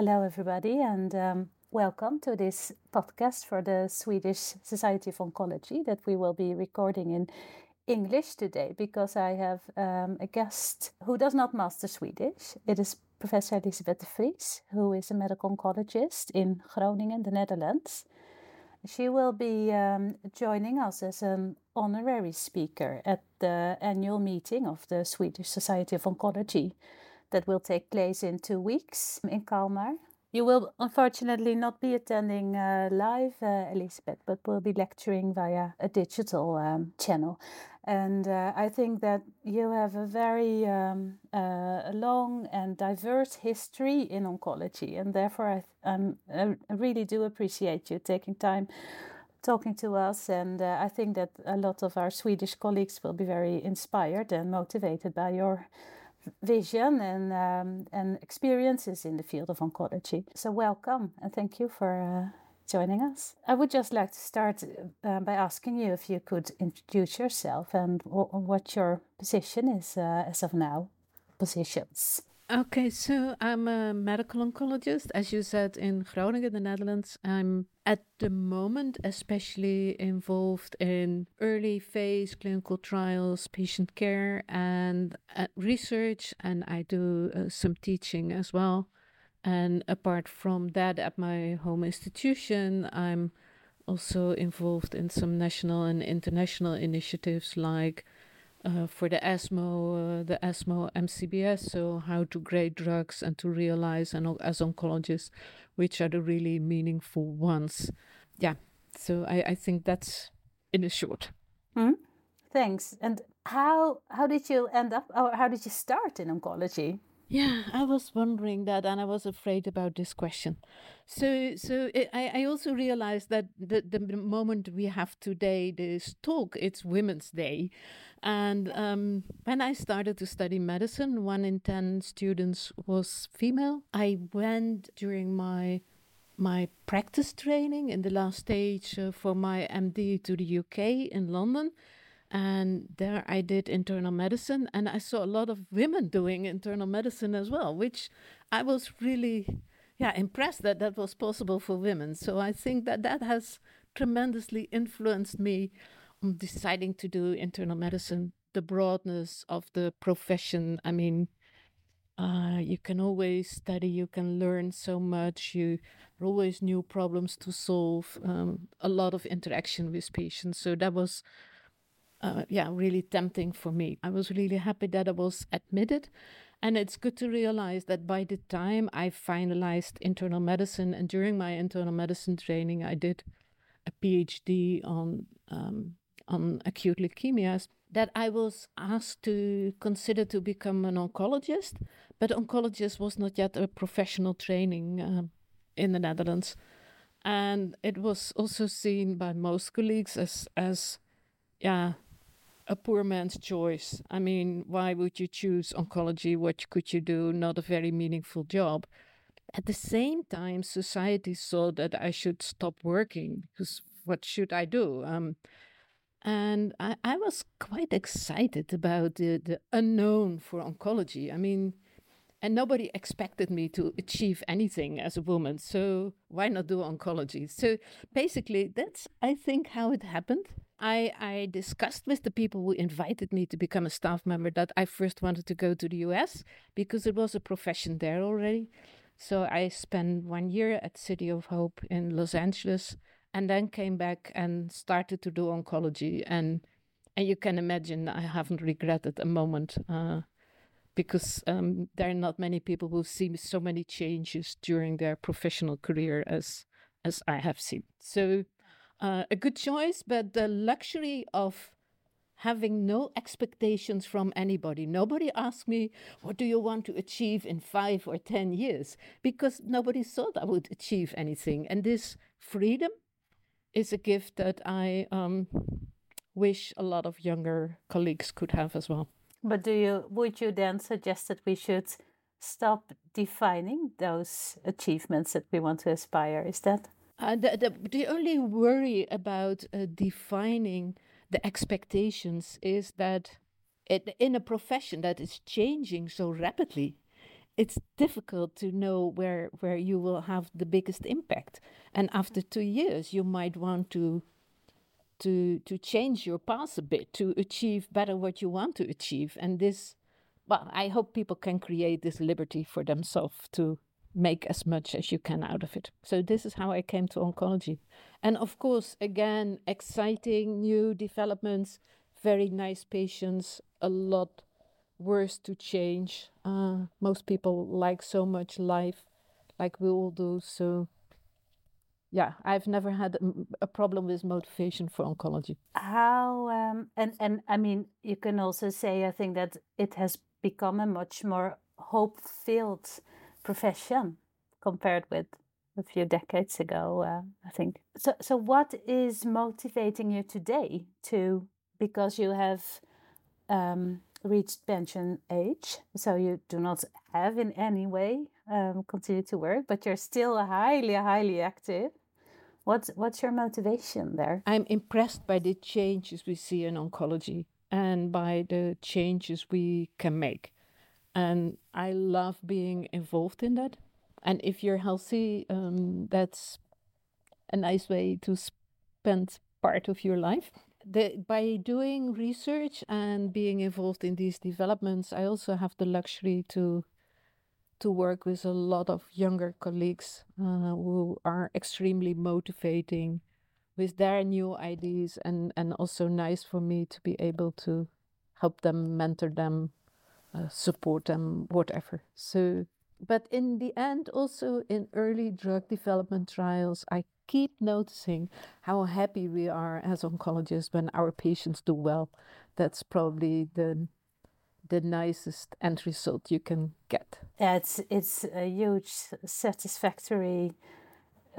Hello, everybody, and um, welcome to this podcast for the Swedish Society of Oncology that we will be recording in English today because I have um, a guest who does not master Swedish. It is Professor Elisabeth de Vries, who is a medical oncologist in Groningen, the Netherlands. She will be um, joining us as an honorary speaker at the annual meeting of the Swedish Society of Oncology that will take place in two weeks in Kalmar. You will unfortunately not be attending uh, live, uh, Elisabeth, but will be lecturing via a digital um, channel. And uh, I think that you have a very um, uh, long and diverse history in oncology, and therefore I, I really do appreciate you taking time talking to us. And uh, I think that a lot of our Swedish colleagues will be very inspired and motivated by your vision and um, and experiences in the field of oncology. So welcome and thank you for uh, joining us. I would just like to start uh, by asking you if you could introduce yourself and what your position is uh, as of now. Positions. Okay, so I'm a medical oncologist, as you said, in Groningen, the Netherlands. I'm at the moment especially involved in early phase clinical trials, patient care, and uh, research, and I do uh, some teaching as well. And apart from that, at my home institution, I'm also involved in some national and international initiatives like uh, for the ESMO, uh, the ESMO MCBS, so how to grade drugs and to realize, and as oncologists, which are the really meaningful ones. Yeah, so I, I think that's in a short. Mm-hmm. Thanks. And how how did you end up, or how did you start in oncology? Yeah, I was wondering that, and I was afraid about this question. So, so it, I, I also realized that the the moment we have today, this talk, it's Women's Day, and um, when I started to study medicine, one in ten students was female. I went during my my practice training in the last stage uh, for my MD to the UK in London and there I did internal medicine, and I saw a lot of women doing internal medicine as well, which I was really, yeah, impressed that that was possible for women. So I think that that has tremendously influenced me on deciding to do internal medicine. The broadness of the profession. I mean, uh, you can always study, you can learn so much, you always new problems to solve, um, a lot of interaction with patients. So that was uh, yeah, really tempting for me. I was really happy that I was admitted. And it's good to realize that by the time I finalized internal medicine, and during my internal medicine training, I did a PhD on um, on acute leukemias, that I was asked to consider to become an oncologist, but oncologist was not yet a professional training uh, in the Netherlands, and it was also seen by most colleagues as as yeah a poor man's choice. I mean, why would you choose oncology? What could you do? Not a very meaningful job. At the same time, society saw that I should stop working because what should I do? Um, and I, I was quite excited about the, the unknown for oncology. I mean, and nobody expected me to achieve anything as a woman. So why not do oncology? So basically, that's, I think, how it happened. I, I discussed with the people who invited me to become a staff member that I first wanted to go to the US because it was a profession there already. So I spent one year at City of Hope in Los Angeles and then came back and started to do oncology. And and you can imagine I haven't regretted a moment uh, because um, there are not many people who see so many changes during their professional career as as I have seen. So uh, a good choice, but the luxury of having no expectations from anybody. Nobody asked me, What do you want to achieve in five or 10 years? Because nobody thought I would achieve anything. And this freedom is a gift that I um, wish a lot of younger colleagues could have as well. But do you would you then suggest that we should stop defining those achievements that we want to aspire? Is that uh, the, the, the only worry about uh, defining the expectations is that it, in a profession that is changing so rapidly, it's difficult to know where where you will have the biggest impact. And after two years, you might want to to to change your path a bit to achieve better what you want to achieve. And this, well, I hope people can create this liberty for themselves to make as much as you can out of it. So this is how I came to oncology. And of course, again, exciting new developments, very nice patients, a lot worse to change. Uh, most people like so much life, like we all do. So yeah, I've never had a problem with motivation for oncology. How um, and and I mean, you can also say I think that it has become a much more hope-filled profession compared with a few decades ago. Uh, I think so. So, what is motivating you today to because you have um, reached pension age, so you do not have in any way um, continue to work, but you're still highly, highly active. What's what's your motivation there? I'm impressed by the changes we see in oncology and by the changes we can make, and I love being involved in that. And if you're healthy, um, that's a nice way to spend part of your life the, by doing research and being involved in these developments, I also have the luxury to to work with a lot of younger colleagues uh, who are extremely motivating with their new ideas and and also nice for me to be able to help them mentor them uh, support them whatever so but in the end also in early drug development trials i keep noticing how happy we are as oncologists when our patients do well. That's probably the the nicest end result you can get. Yeah, it's it's a huge satisfactory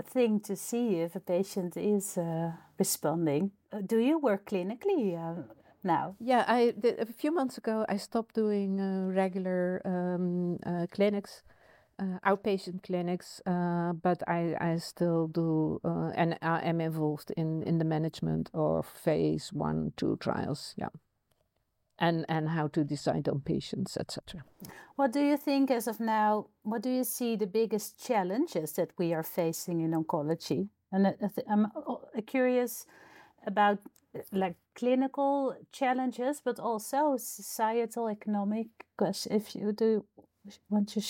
thing to see if a patient is uh, responding. Uh, do you work clinically uh, now? Yeah, I did, a few months ago I stopped doing uh, regular um, uh, clinics uh, outpatient clinics, uh, but I, I still do uh, and I am involved in, in the management of phase one, two trials. Yeah. And, and how to decide on patients, etc. What do you think, as of now, what do you see the biggest challenges that we are facing in oncology? And I'm curious about like clinical challenges, but also societal, economic. Because if you do want to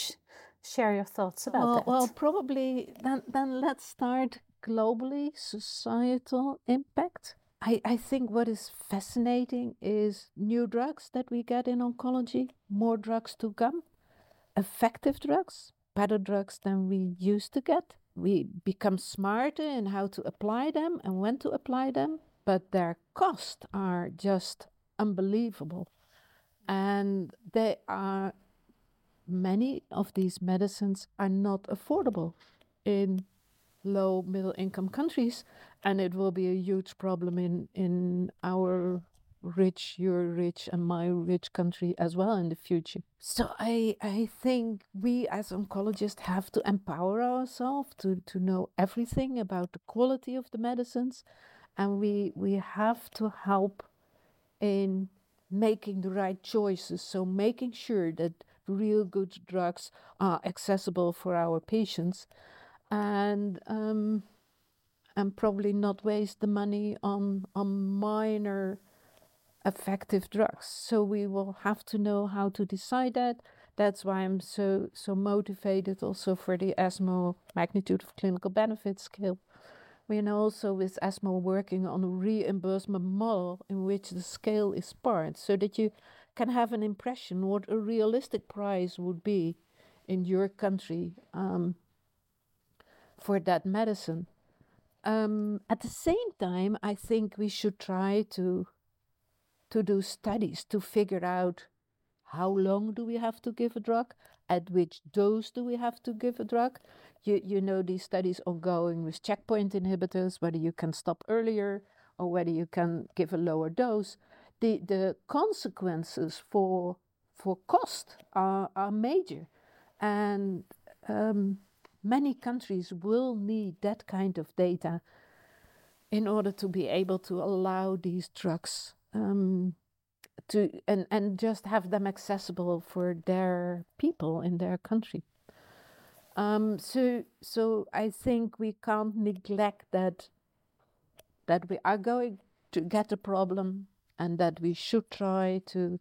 share your thoughts about well, that? Well, probably then, then let's start globally, societal impact. I, I think what is fascinating is new drugs that we get in oncology, more drugs to come, effective drugs, better drugs than we used to get. We become smarter in how to apply them and when to apply them, but their costs are just unbelievable. And they are many of these medicines are not affordable in low middle income countries and it will be a huge problem in in our rich your rich and my rich country as well in the future so i i think we as oncologists have to empower ourselves to to know everything about the quality of the medicines and we we have to help in making the right choices. So making sure that real good drugs are accessible for our patients and um, and probably not waste the money on on minor effective drugs. So we will have to know how to decide that. That's why i'm so so motivated also for the ESMO magnitude of clinical benefit scale we are also with ESMO working on a reimbursement model in which the scale is part so that you can have an impression what a realistic price would be in your country um, for that medicine. Um, at the same time, I think we should try to to do studies to figure out how long do we have to give a drug, at which dose do we have to give a drug. You you know these studies ongoing with checkpoint inhibitors, whether you can stop earlier or whether you can give a lower dose the, the consequences for for cost are, are major. And um, many countries will need that kind of data in order to be able to allow these drugs. Um, to and and just have them accessible for their people in their country. Um, so so I think we can't neglect that that we are going to get a problem and that we should try to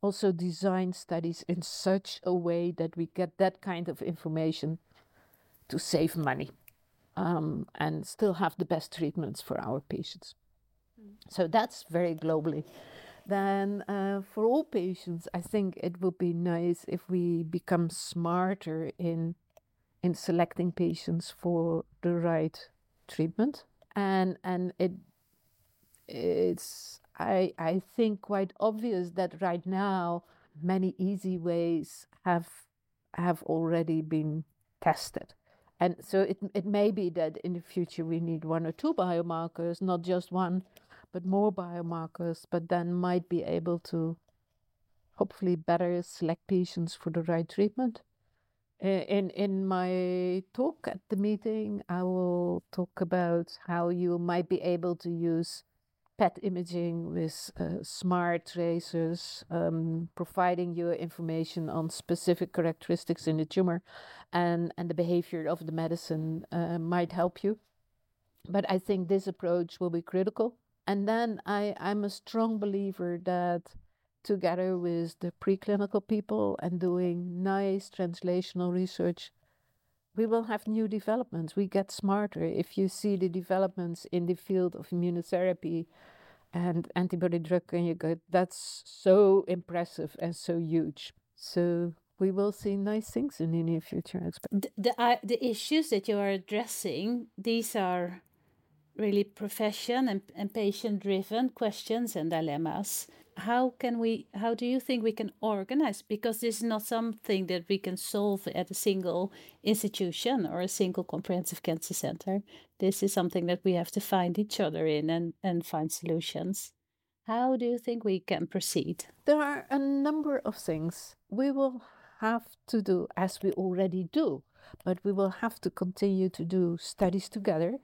also design studies in such a way that we get that kind of information to save money um, and still have the best treatments for our patients. Mm. So that's very globally. Then, uh, for all patients, I think it would be nice if we become smarter in in selecting patients for the right treatment, and and it it's I I think quite obvious that right now many easy ways have have already been tested. And so it, it may be that in the future we need one or two biomarkers, not just one, but more biomarkers, but then might be able to hopefully better select patients for the right treatment. In in my talk at the meeting, I will talk about how you might be able to use PET imaging with uh, smart tracers, um, providing you information on specific characteristics in the tumor, and and the behavior of the medicine uh, might help you. But I think this approach will be critical and then I, I'm a strong believer that together with the preclinical people and doing nice translational research, we will have new developments. We get smarter. If you see the developments in the field of immunotherapy and antibody drug conjugate, that's so impressive and so huge. So we will see nice things in the near future. The, the, uh, the issues that you are addressing, these are really profession and, and patient driven questions and dilemmas. How can we how do you think we can organize? Because this is not something that we can solve at a single institution or a single comprehensive cancer center. This is something that we have to find each other in and and find solutions. How do you think we can proceed? There are a number of things we will have to do as we already do but we will have to continue to do studies together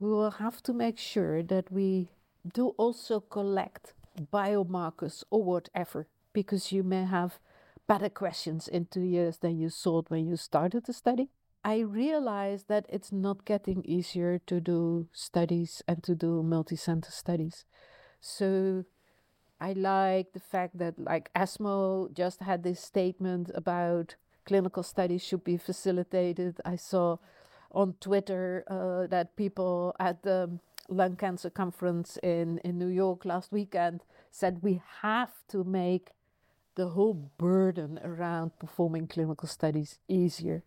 we will have to make sure that we do also collect biomarkers or whatever, because you may have better questions in two years than you thought when you started the study. I realize that it's not getting easier to do studies and to do multi-center studies. So I like the fact that like ESMO just had this statement about clinical studies should be facilitated. I saw on Twitter uh, that people at the lung cancer conference in, in New York last weekend said we have to make the whole burden around performing clinical studies easier.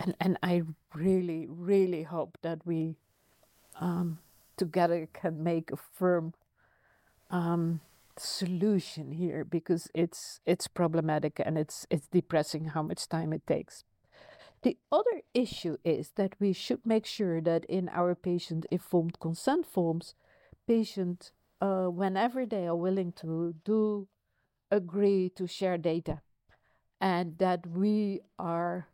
And, and I really, really hope that we um, together can make a firm um, solution here because it's it's problematic and it's it's depressing how much time it takes. The other issue is that we should make sure that in our patient informed consent forms, patient, uh, whenever they are willing to, do agree to share data, and that we are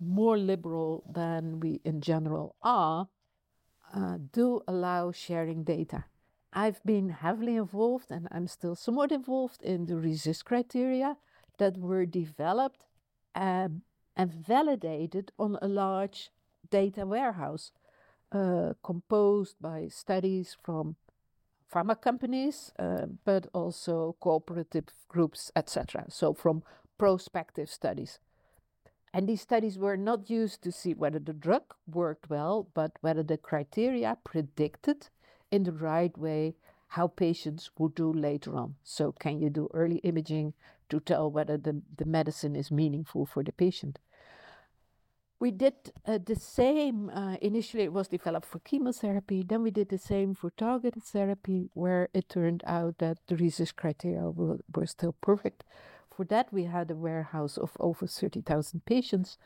more liberal than we in general are, uh, do allow sharing data. I've been heavily involved, and I'm still somewhat involved in the RECIST criteria that were developed um, and validated on a large data warehouse uh, composed by studies from pharma companies, uh, but also cooperative groups, etc. So, from prospective studies. And these studies were not used to see whether the drug worked well, but whether the criteria predicted in the right way how patients would do later on. So, can you do early imaging to tell whether the, the medicine is meaningful for the patient? We did uh, the same, uh, initially, it was developed for chemotherapy, then we did the same for targeted therapy, where it turned out that the RECIST criteria were, were still perfect. For that, we had a warehouse of over 30,000 patients.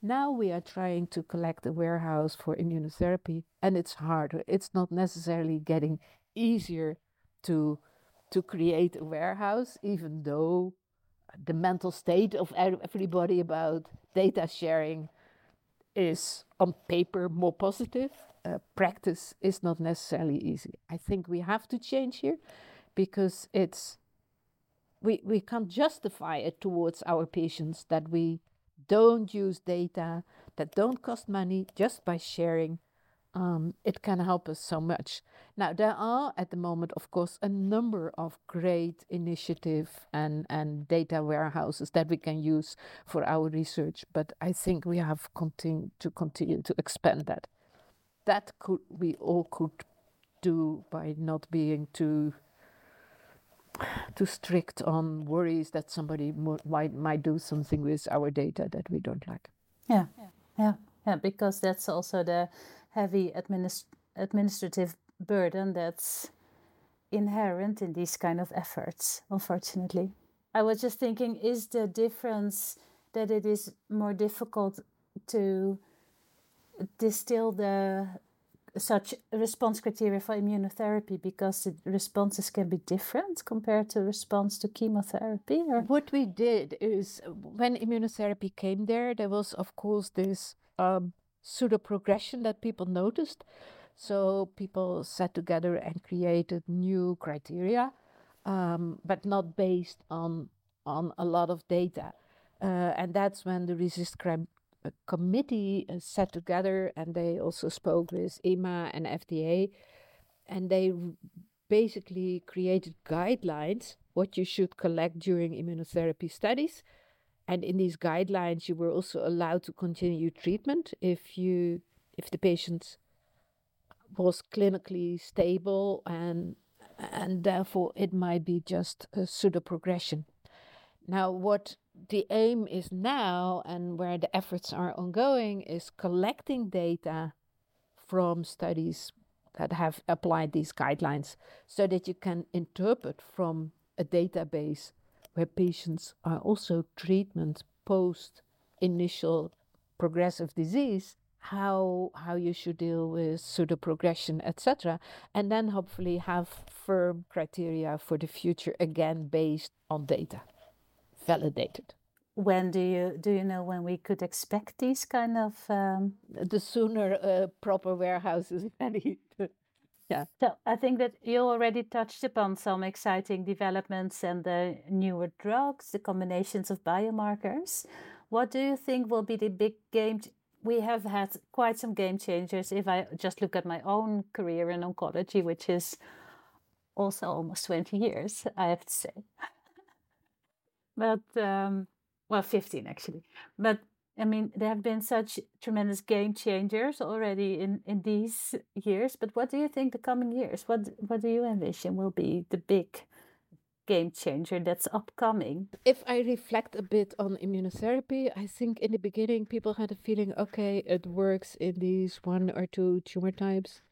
Now we are trying to collect a warehouse for immunotherapy, and it's harder. It's not necessarily getting easier to to create a warehouse, even though the mental state of everybody about data sharing is on paper more positive. Uh, practice is not necessarily easy. I think we have to change here because it's we, we can't justify it towards our patients that we don't use data that don't cost money just by sharing um, it can help us so much. Now, there are at the moment, of course, a number of great initiative and, and data warehouses that we can use for our research, but I think we have continue, to continue to expand that. That could we all could do by not being too too strict on worries that somebody might might do something with our data that we don't like. Yeah, yeah, yeah, yeah because that's also the heavy administ- administrative burden that's inherent in these kind of efforts, unfortunately. I was just thinking is the difference that it is more difficult to distill the such response criteria for immunotherapy because the responses can be different compared to response to chemotherapy or? what we did is when immunotherapy came there there was of course this um, pseudo progression that people noticed. So people sat together and created new criteria, um, but not based on on a lot of data. Uh, and that's when the RECIST Crime uh, committee uh, sat together and they also spoke with EMA and FDA, and they basically created guidelines what you should collect during immunotherapy studies and in these guidelines, you were also allowed to continue treatment if you if the patient was clinically stable and and therefore it might be just a pseudo progression. Now, what the aim is now and where the efforts are ongoing is collecting data from studies that have applied these guidelines so that you can interpret from a database where patients are also treatment post initial progressive disease how how you should deal with pseudo progression etc and then hopefully have firm criteria for the future again based on data validated. When do you do you know when we could expect these kind of um... the sooner uh, proper warehouses ready yeah. So I think that you already touched upon some exciting developments and the newer drugs, the combinations of biomarkers. What do you think will be the big game? We have had quite some game changers. If I just look at my own career in oncology, which is also almost 20 years, I have to say. but, um, well, 15 actually. But I mean, there have been such tremendous game changers already in, in these years. But what do you think the coming years? What what do you envision will be the big game changer that's upcoming? If I reflect a bit on immunotherapy, I think in the beginning people had a feeling, okay, it works in these one or two tumor types.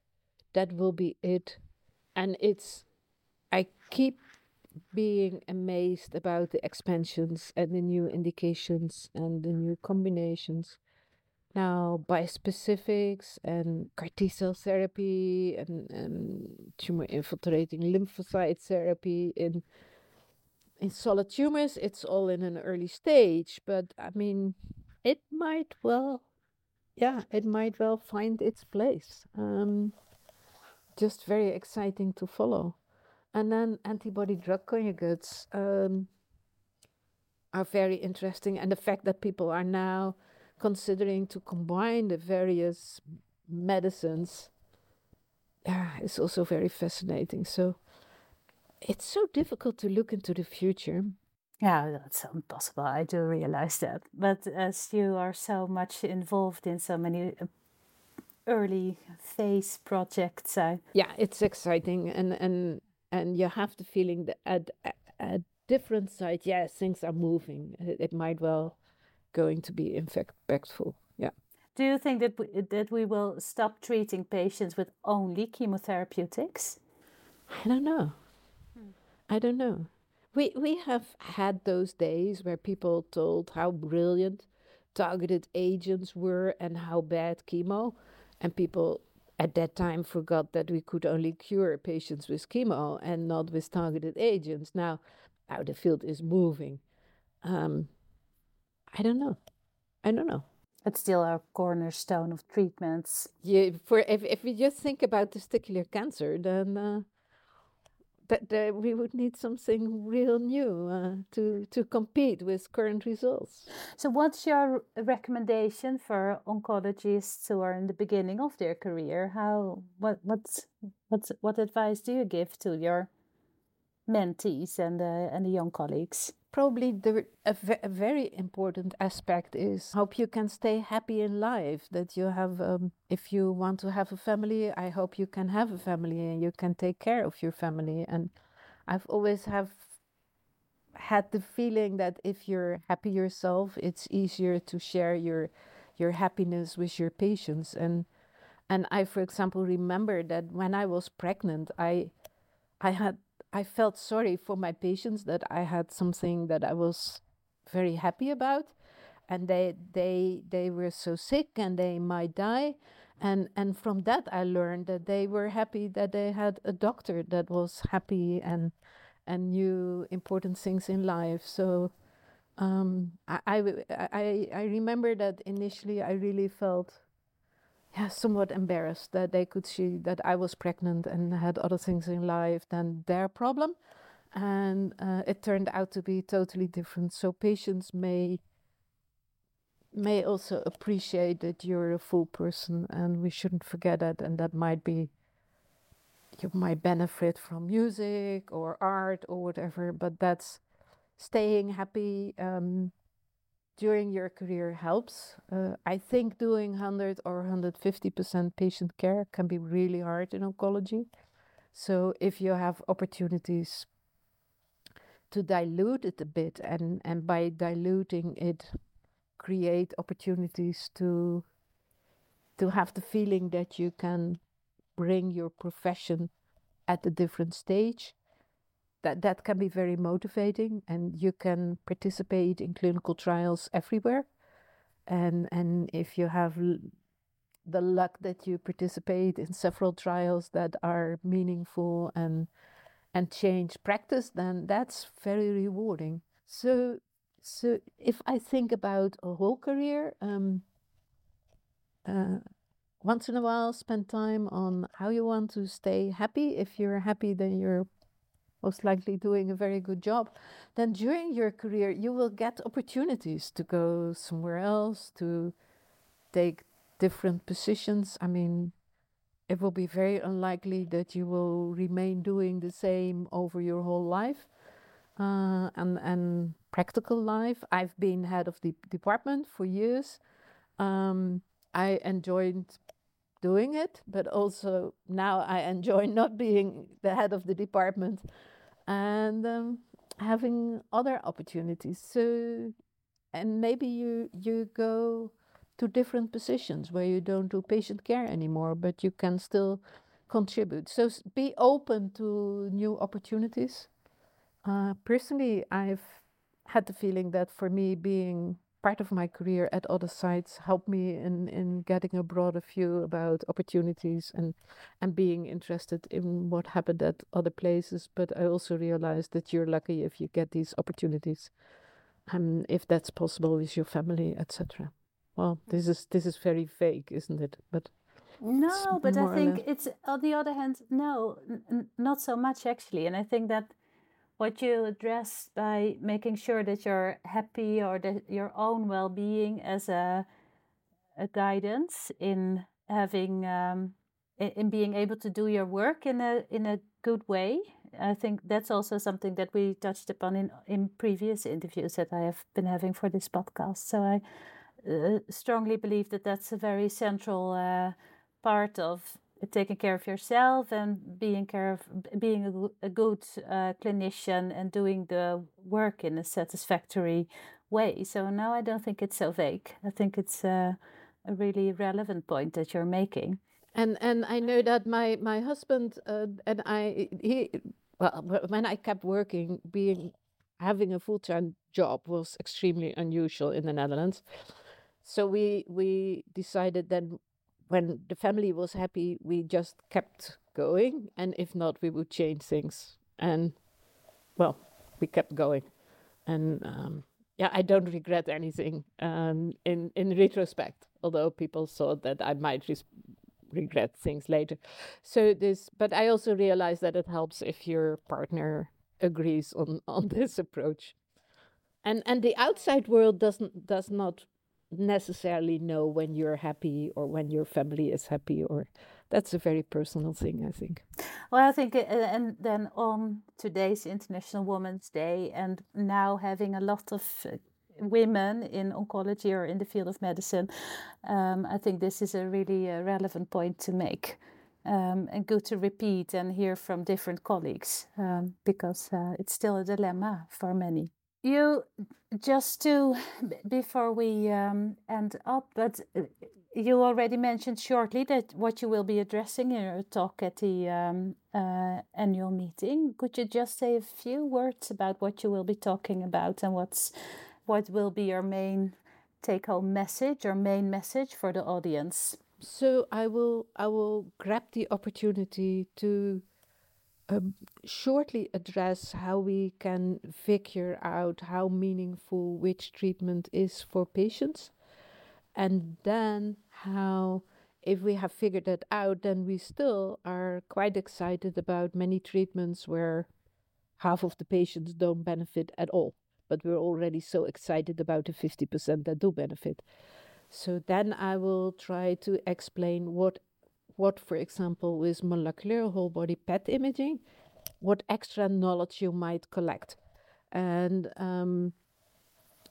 That will be it. And it's I keep being amazed about the expansions and the new indications and the new combinations. Now, bispecifics and CAR T cell therapy and, and tumor infiltrating lymphocyte therapy in in solid tumors, it's all in an early stage, but I mean, it might well, yeah, it might well find its place. Um, just very exciting to follow. And then antibody drug conjugates um, are very interesting. And the fact that people are now considering to combine the various medicines yeah, is also very fascinating. So it's so difficult to look into the future. Yeah, that's impossible. I do realize that. But as you are so much involved in so many uh, early phase projects, I yeah, it's exciting and and and you have the feeling that at a different side, yes, things are moving. It, it might well going to be impactful. Yeah. Do you think that we, that we will stop treating patients with only chemotherapeutics? I don't know. Hmm. I don't know. We we have had those days where people told how brilliant targeted agents were and how bad chemo, and people at that time forgot that we could only cure patients with chemo and not with targeted agents. Now, now the field is moving. Um, I don't know. I don't know. It's still our cornerstone of treatments. Yeah, for if if we just think about testicular cancer, then uh, that, that we would need something real new uh, to to compete with current results. So, what's your recommendation for oncologists who are in the beginning of their career? How what what's what's what advice do you give to your mentees and the and the young colleagues? Probably the a, very important aspect is hope you can stay happy in life that you have um, if you want to have a family i hope you can have a family and you can take care of your family. And i've always have had the feeling that if you're happy yourself it's easier to share your your happiness with your patients. And and i for example remember that when i was pregnant i i had I felt sorry for my patients that I had something that I was very happy about and they they they were so sick and they might die. And and from that I learned that they were happy that they had a doctor that was happy and and knew important things in life. So um, I, I, I, I remember that initially I really felt yeah, somewhat embarrassed that they could see that I was pregnant and had other things in life than their problem. And uh, it turned out to be totally different. So patients may may also appreciate that you're a full person, and we shouldn't forget that. And that might be you might benefit from music or art or whatever, but that's staying happy. Um, during your career helps. Uh, I think doing 100 or 150% patient care can be really hard in oncology. So if you have opportunities to dilute it a bit and, and by diluting it create opportunities to to have the feeling that you can bring your profession at a different stage that that can be very motivating and you can participate in clinical trials everywhere. And and if you have the luck that you participate in several trials that are meaningful and and change practice then that's very rewarding. So so if i think about a whole career um, uh, once in a while spend time on how you want to stay happy. If you're happy then you're most likely doing a very good job, then during your career you will get opportunities to go somewhere else, to take different positions. I mean, it will be very unlikely that you will remain doing the same over your whole life. Uh, and and practical life. I've been head of the department for years. Um, I enjoyed doing it, but also now I enjoy not being the head of the department and um, having other opportunities. So, and maybe you you go to different positions where you don't do patient care anymore, but you can still contribute. So be open to new opportunities. Uh, personally, I've had the feeling that for me, being part of my career at other sites helped me in, in getting a broader view about opportunities and and being interested in what happened at other places. But I also realized that you're lucky if you get these opportunities, and if that's possible with your family, etc. Well, this is this is very vague, isn't it? But no, but I think it's on the other hand, no, n- not so much actually, and I think that what you address by making sure that you're happy or that your own well-being as a, a guidance in having um, in being able to do your work in a in a good way. I think that's also something that we touched upon in in previous interviews that I have been having for this podcast. So I uh, strongly believe that that's a very central uh, part of taking care of yourself and being care of being a, a good uh, clinician and doing the work in a satisfactory way. So now I don't think it's so vague. I think it's uh, a really relevant point that you're making. And and I know that my my husband uh, and I he well when I kept working being having a full time job was extremely unusual in the Netherlands. So we we decided that when the family was happy, we just kept going, and if not, we would change things. And well, we kept going, and um, yeah, I don't regret anything um, in in retrospect. Although people thought that I might res- regret things later. So this, but I also realize that it helps if your partner agrees on on this approach, and and the outside world doesn't does not necessarily know when you're happy or when your family is happy or that's a very personal thing i think. Well i think uh, and then on today's international women's day and now having a lot of uh, women in oncology or in the field of medicine um, i think this is a really uh, relevant point to make um, and good to repeat and hear from different colleagues um, because uh, it's still a dilemma for many you just to before we um, end up, but uh, you already mentioned shortly that what you will be addressing in your talk at the um, uh, annual meeting. Could you just say a few words about what you will be talking about and what's what will be your main take-home message or main message for the audience? So I will I will grab the opportunity to um, shortly address how we can figure out how meaningful which treatment is for patients, and then how, if we have figured that out, then we still are quite excited about many treatments where half of the patients don't benefit at all. But we're already so excited about the 50% that do benefit. So then I will try to explain what what, for example, with molecular whole body PET imaging, what extra knowledge you might collect. And um,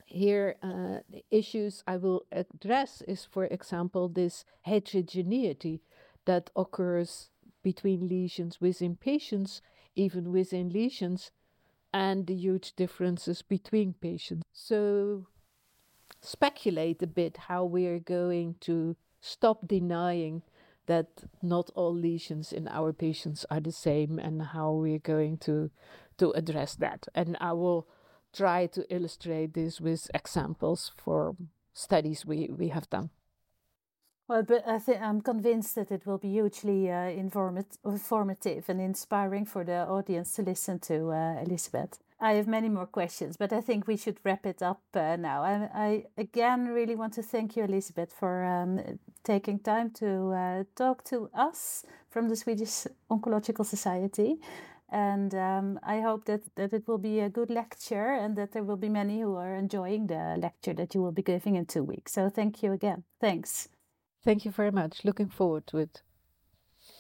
here, uh, the issues I will address is, for example, this heterogeneity that occurs between lesions within patients, even within lesions, and the huge differences between patients. So, speculate a bit how we are going to stop denying that not all lesions in our patients are the same and how we're going to to address that and i will try to illustrate this with examples for studies we, we have done well, but I think I'm convinced that it will be hugely uh, informative and inspiring for the audience to listen to uh, Elisabeth. I have many more questions, but I think we should wrap it up uh, now. I, I, again really want to thank you, Elisabeth, for um, taking time to uh, talk to us from the Swedish Oncological Society. And um, I hope that, that it will be a good lecture and that there will be many who are enjoying the lecture that you will be giving in two weeks. So thank you again. Thanks. Thank you very much. Looking forward to it.